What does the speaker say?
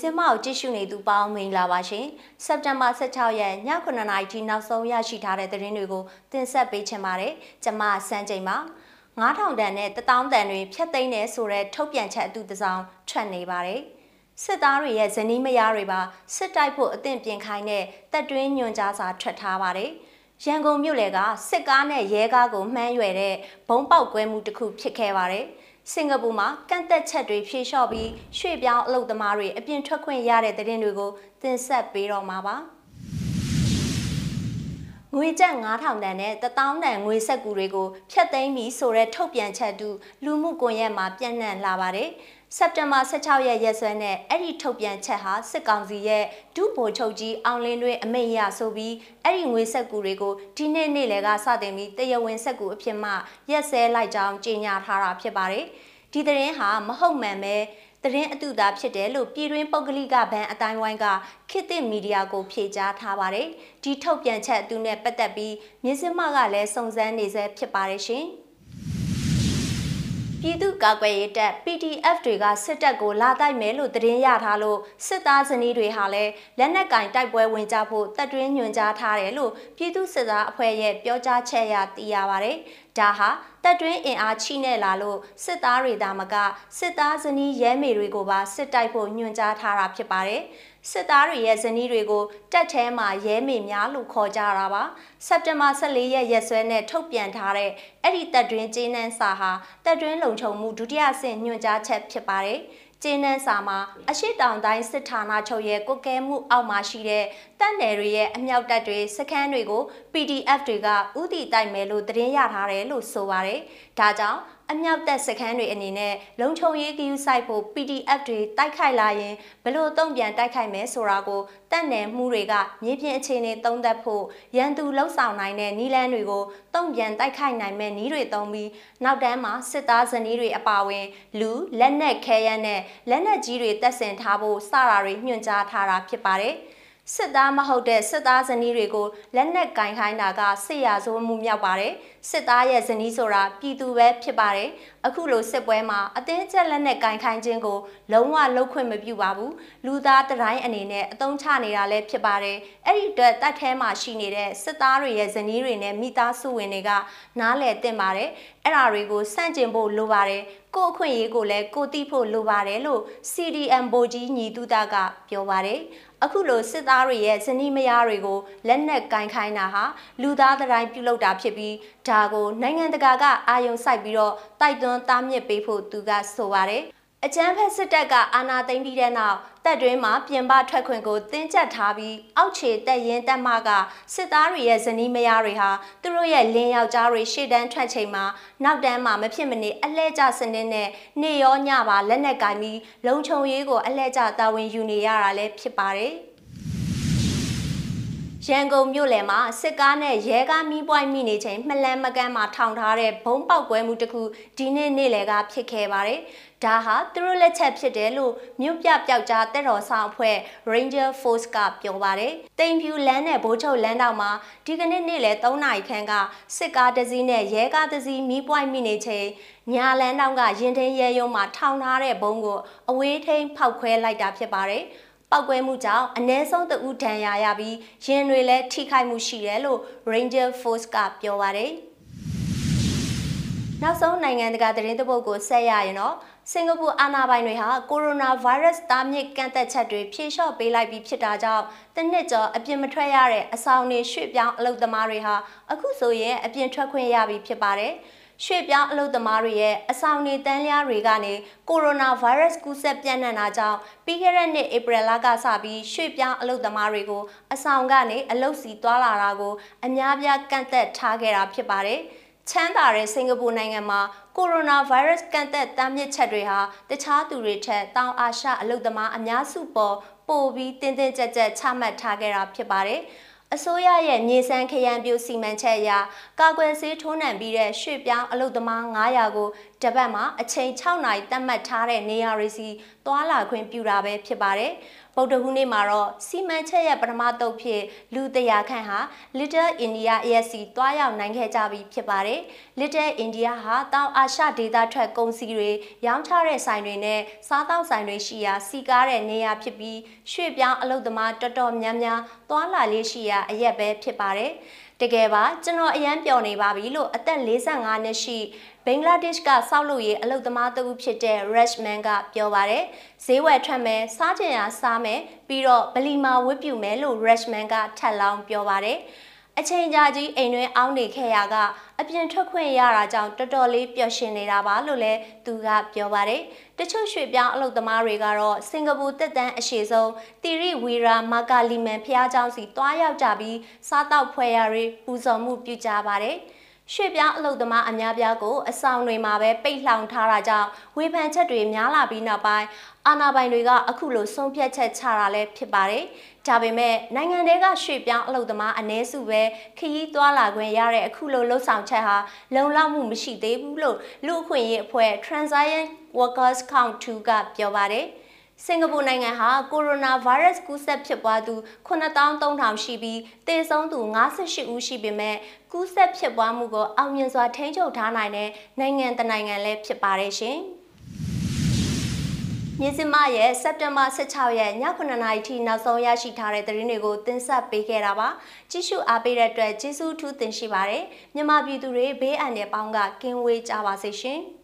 စင်မကိုကြည့်ရှုနေသူပေါင်းမင်္ဂလာပါရှင်။စက်တင်ဘာ16ရက်ည9:00နာရီထိနောက်ဆုံးရရှိထားတဲ့သတင်းတွေကိုတင်ဆက်ပေးချင်ပါတယ်။ကျွန်မစန်းချိန်ပါ။9000တန်နဲ့1000တန်တွေဖြတ်သိမ်းတယ်ဆိုတဲ့ထုတ်ပြန်ချက်အတူတစောင်းထွက်နေပါတယ်။စစ်သားတွေရဲ့ဇနီးမယားတွေပါစစ်တိုက်ဖို့အသင့်ပြင်ခိုင်းတဲ့တပ်တွင်းညွှန်ကြားစာထွက်ထားပါတယ်။ရန်ကုန်မြို့လေကစစ်ကားနဲ့ရဲကားကိုမှန်းရွယ်တဲ့ဘုံပေါက်ကွဲမှုတစ်ခုဖြစ်ခဲ့ပါတယ်။ စင်ကာပူမှာကန့်သက်ချက်တွေဖြေလျှော့ပြီးရွှေ့ပြောင်းအလုပ်သမားတွေအပြင်ထွက်ခွင့်ရတဲ့တဲ့တင်တွေကိုတင်ဆက်ပေးတော့မှာပါ ငွေကျပ်9000တန်နဲ့1000တန်ငွေဆက်ကူတွေကိုဖျက်သိမ်းပြီးဆိုတဲ့ထုတ်ပြန်ချက်တူလူမှုကွန်ရက်မှာပြန့်နှံ့လာပါတယ်။စက်တင်ဘာ16ရက်ရက်စွဲနဲ့အဲ့ဒီထုတ်ပြန်ချက်ဟာစစ်ကောင်စီရဲ့ဒုဗိုလ်ချုပ်ကြီးအောင်လင်းတွင်အမိန့်ရဆိုပြီးအဲ့ဒီငွေဆက်ကူတွေကိုဒီနေ့နေ့လယ်ကစတင်ပြီးတရဝင်းဆက်ကူအဖြစ်မှရက်စဲလိုက်ကြောင်းကြေညာထားတာဖြစ်ပါတယ်။ဒီသတင်းဟာမဟုတ်မှန်ပဲသတင်းအတူသားဖြစ်တယ်လို့ပြည်တွင်းပုဂ္ဂလိကဘဏ်အတိုင်းဝိုင်းကခေတ်သစ်မီဒီယာကိုဖြေကြားထားပါတယ်။ဒီထုတ်ပြန်ချက်အတူနဲ့ပတ်သက်ပြီးမြင်းစမကလည်းစုံစမ်းနေဆဲဖြစ်ပါတယ်ရှင်။ပြည်သူ့ကာကွယ်ရေးတပ် PDF တွေကစစ်တပ်ကိုလာတိုက်မယ်လို့သတင်းရထားလို့စစ်သားဇနီးတွေဟာလည်းလက်နက်ကင်တိုက်ပွဲဝင်ကြဖို့တပ်တွင်းညွှန်ကြားထားတယ်လို့ပြည်သူ့စစ်သားအဖွဲ့ရဲ့ပြောကြားချက်အရသိရပါတယ်။ ဒါဟာတပ်တွင်းအင်အားချိနဲ့လာလို့စစ်သားတွေဒါမကစစ်သားဇနီးရဲမေတွေကိုပါစစ်တိုက်ဖို့ညွှန်ကြားထားတာဖြစ်ပါတယ်။စစ်သားတွေရဲ့ဇနီးတွေကိုတက်ထဲမှာရဲမေများလို့ခေါ်ကြတာပါစက်တင်ဘာ14ရက်ရက်စွဲနဲ့ထုတ်ပြန်ထားတဲ့အဲ့ဒီတက်တွင်းကျေးနန်းစာဟာတက်တွင်းလုံခြုံမှုဒုတိယဆင့်ညွှန်ကြားချက်ဖြစ်ပါတယ် ကျေးနန်းစာမှာအရှိတောင်တိုင်းစစ်ဌာနချုပ်ရဲ့ကုကဲမှုအောက်မှာရှိတဲ့တပ်နယ်တွေရဲ့အမြောက်တပ်တွေစခန်းတွေကို PDF တွေကဥတီတိုက်မယ်လို့သတင်းရထားတယ်လို့ဆိုပါတယ်။ဒါကြောင့် အမြောက်တပ်စခန်းတွေအနေနဲ့လုံခြုံရေးကယူဆိုင်ဖို့ PDF တွေတိုက်ခိုက်လာရင်ဘလို့တုံ့ပြန်တိုက်ခိုက်မယ်ဆိုတာကိုတပ်နယ်မှုတွေကမြေပြင်အခြေအနေသုံးသပ်ဖို့ရန်သူလှုပ်ဆောင်နိုင်တဲ့နီလန်းတွေကိုတုံ့ပြန်တိုက်ခိုက်နိုင်မဲ့နီးတွေသုံးပြီးနောက်တန်းမှာစစ်သားဇနီးတွေအပါအဝင်လူလက်နက်ခဲယမ်းနဲ့လက်နက်ကြီးတွေတပ်ဆင်ထားဖို့စတာတွေညွှန်ကြားထားတာဖြစ်ပါတယ်။ စစ်သားမဟုတ်တဲ့စစ်သားဇနီးတွေကိုလက်နက်ကင်ခိုင်းတာကစစ်ရာဇဝမှုမြောက်ပါတယ်စစ်သားရဲ့ဇနီးဆိုတာပြည်သူပဲဖြစ်ပါတယ်အခုလိုစစ်ပွဲမှာအသင်းချက်လက်နက်ကင်ခိုင်းခြင်းကိုလုံးဝလှုပ်ခွင့်မပြုပါဘူးလူသားတတိုင်းအနေနဲ့အသုံးချနေတာလည်းဖြစ်ပါတယ်အဲ့ဒီအတွက်တတ်ထဲမှာရှိနေတဲ့စစ်သားတွေရဲ့ဇနီးတွေနဲ့မိသားစုဝင်တွေကနားလည်သင့်ပါတယ် အဲ့ဓာတွေကိုစန့်ကျင်ဖို့လိုပါတယ်ကိုအခွင့်အရေးကိုလည်းကိုတိဖို့လိုပါတယ်လို့ CDM ဗိုလ်ကြီးညီတူတာကပြောပါတယ်အခုလိုစစ်သားတွေရဲ့ဇနီးမယားတွေကိုလက်နက်ကင်ခိုင်းတာဟာလူသားတိုင်းပြုလုပ်တာဖြစ်ပြီးဒါကိုနိုင်ငံတကာကအာယုံစိုက်ပြီးတော့တိုက်တွန်းတားမြစ်ပေးဖို့သူကဆိုပါတယ် အကြမ်းဖက်စစ်တပ်ကအာဏာသိမ်းပြီးတဲ့နောက်တပ်တွင်းမှာပြင်ပထွက်ခွင့်ကိုတင်းကျပ်ထားပြီးအောက်ခြေတပ်ရင်းတပ်မကစစ်သားတွေရဲ့ဇနီးမယားတွေဟာသူတို့ရဲ့လင်းယောက်ျားတွေရှေ့တန်းထွက်ချိန်မှာနောက်တန်းမှာမဖြစ်မနေအလှဲ့ကျစနစ်နဲ့နေရောညပါလက်နက်ကင်ပြီးလုံခြုံရေးကိုအလှဲ့ကျတာဝန်ယူနေရတာလည်းဖြစ်ပါတယ်။ ရန်ကုန်မြို့လယ်မှာစစ်ကားနဲ့ရဲကားမီးပွိုင်းမိနေချိန်မှလန်မကန်းမှာထောင်ထားတဲ့ဘုံပေါက်ကွဲမှုတစ်ခုဒီနေ့နေ့လယ်ကဖြစ်ခဲ့ပါတယ်။ဒါဟာသူတို့လက်ချက်ဖြစ်တယ်လို့မြို့ပြပျောက်ကြားတက်တော်ဆောင်အဖွဲ့ Ranger Force ကပြောပါတယ်။တိမ်ဖြူလမ်းနဲ့ဘိုးချုပ်လမ်းတောင်မှာဒီကနေ့နေ့လယ်3နာရီခန့်ကစစ်ကားတစ်စီးနဲ့ရဲကားတစ်စီးမီးပွိုင်းမိနေချိန်ညာလန်းတောင်ကရင်ထင်းရဲရုံမှာထောင်ထားတဲ့ဘုံကိုအဝေးထိန်ဖောက်ခွဲလိုက်တာဖြစ်ပါတယ်။ ပောက်ကွဲမှုကြောင့်အ ਨੇ ဆုံးတဦးဒဏ်ရာရပြီးရင်တွေလည်းထိခိုက်မှုရှိတယ်လို့ Ranger Force ကပြောပါတယ်။နောက်ဆုံးနိုင်ငံတကာသတင်းသဘုတ်ကိုဆက်ရရင်တော့စင်ကာပူအာဏာပိုင်တွေဟာကိုရိုနာဗိုင်းရပ်စ်တားမြစ်ကန့်သက်ချက်တွေဖြေလျှော့ပေးလိုက်ပြီးဖြစ်တာကြောင့်တနစ်ကျော်အပြင်မထွက်ရတဲ့အဆောင်တွေရွှေ့ပြောင်းအလုပ်သမားတွေဟာအခုဆိုရင်အပြင်ထွက်ခွင့်ရပြီဖြစ်ပါတယ်။ ရွှေ့ပြောင်းအလုပ်သမားတွေရဲ့အဆောင်နေတန်းလျားတွေကနေကိုရိုနာဗိုင်းရပ်စ်ကူးစက်ပြန့်နှံ့တာကြောင့်ပြီးခဲ့တဲ့နှစ်ဧပြီလကစပြီးရွှေ့ပြောင်းအလုပ်သမားတွေကိုအဆောင်ကနေအလုပ်စီသွားလာတာကိုအများပြားကန့်သက်ထားခဲ့တာဖြစ်ပါတယ်။ချမ်းသာတဲ့စင်ကာပူနိုင်ငံမှာကိုရိုနာဗိုင်းရပ်စ်ကန့်သက်တားမြစ်ချက်တွေဟာတခြားသူတွေထက်တောင်အာရှအလုပ်သမားအများစုပေါ်ပိုပြီးတင်းတင်းကြပ်ကြပ်ချမှတ်ထားခဲ့တာဖြစ်ပါတယ်။ အစိုးရရဲ့မြေစမ်းခရမ်းပြူစီမံချက်အရကာကွယ်ဆေးထိုးနှံပြီးတဲ့ရွှေ့ပြောင်းအလုပ်သမား900ကိုတပတ်မှာအချိန်6နာရီသတ်မှတ်ထားတဲ့နေရာတွေစီသွာလာခွင့်ပြုတာပဲဖြစ်ပါတယ်။ဗုဒ္ဓဟူးနေ့မှာတော့စီမံချက်ရဲ့ပထမတုပ်ဖြစ်လူတရာခန့်ဟာ Little India ASC တွားရောက်နိုင်ခဲ့ကြပြီဖြစ်ပါတယ်။ Little India ဟာတောင်အာရှဒေသထွက်ကုန်စည်တွေရောင်းချတဲ့ဆိုင်တွေနဲ့စားသောက်ဆိုင်တွေရှိရာစီကားတဲ့နေရာဖြစ်ပြီးရွှေ့ပြောင်းအလုပ်သမားတော်တော်များများသွားလာလေးရှိရာအရက်ပဲဖြစ်ပါတယ်။ တကယ်ပါကျွန်တော်အရန်ပျော်နေပါပြီလို့အသက်45နှစ်ရှိဘင်္ဂလားဒေ့ရှ်ကစောက်လို့ရေးအလုပ်သမားတဦးဖြစ်တဲ့ Rashman ကပြောပါတယ်ဈေးဝယ်ထွက်မယ်စားချင်ရာစားမယ်ပြီးတော့ဗလီမာဝတ်ပြုမယ်လို့ Rashman ကထပ်လောင်းပြောပါတယ် အချိန်ကြာကြီးအိမ်တွင်အောင်းနေခဲ့ရကအပြင်ထွက်ခွင့်ရတာကြောင့်တော်တော်လေးပျော်ရွှင်နေတာပါလို့လည်းသူကပြောပါတယ်။တချို့ရွှေ့ပြောင်းအလုပ်သမားတွေကတော့စင်ကာပူတက်တန်းအရှိဆုံးတီရီဝီရာမာကာလီမန်ဖျားเจ้าစီတွားရောက်ကြပြီးစားတောက်ဖွဲရတွေပူဇော်မှုပြုကြပါတယ်။ ရွှေ့ပြောင်းအလုပ်သမားအများပြားကိုအဆောင်တွေမှာပဲပိတ်လှောင်ထားတာကြောင့်ဝေဖန်ချက်တွေများလာပြီးနောက်ပိုင်းအာဏာပိုင်တွေကအခုလိုဆုံးဖြတ်ချက်ချတာလည်းဖြစ်ပါတယ်။ဒါပေမဲ့နိုင်ငံတွေကရွှေ့ပြောင်းအလုပ်သမားအ ਨੇ စုပဲခရီးသွားလာခွင့်ရတဲ့အခုလိုလှုပ်ဆောင်ချက်ဟာလုံလောက်မှုမရှိသေးဘူးလို့လူအခွင့်အရေးအဖွဲ့ Transient Workers Count 2ကပြောပါတယ်။ စင်ကာပူနိုင်ငံဟာကိုရိုနာဗိုင်းရပ်စ်ကူးစက်ဖြစ်ပွားသူ9300ရှိပြီးသေဆုံးသူ58ဦးရှိပေမဲ့ကူးစက်ဖြစ်ပွားမှုကိုအောင်မြင်စွာထိန်းချုပ်ထားနိုင်တဲ့နိုင်ငံတနိုင်ငံလည်းဖြစ်ပါတယ်ရှင်။မြစမရဲ့စက်တင်ဘာ16ရက်ည9:00နာရီထိနောက်ဆုံးရရှိထားတဲ့သတင်းတွေကိုတင်ဆက်ပေးခဲ့တာပါ။ကြည့်ရှုအားပေးတဲ့အတွက်ကျေးဇူးထူးတင်ရှိပါတယ်။မြန်မာပြည်သူတွေဘေးအန္တရာယ်ပေါင်းကကင်းဝေးကြပါစေရှင်။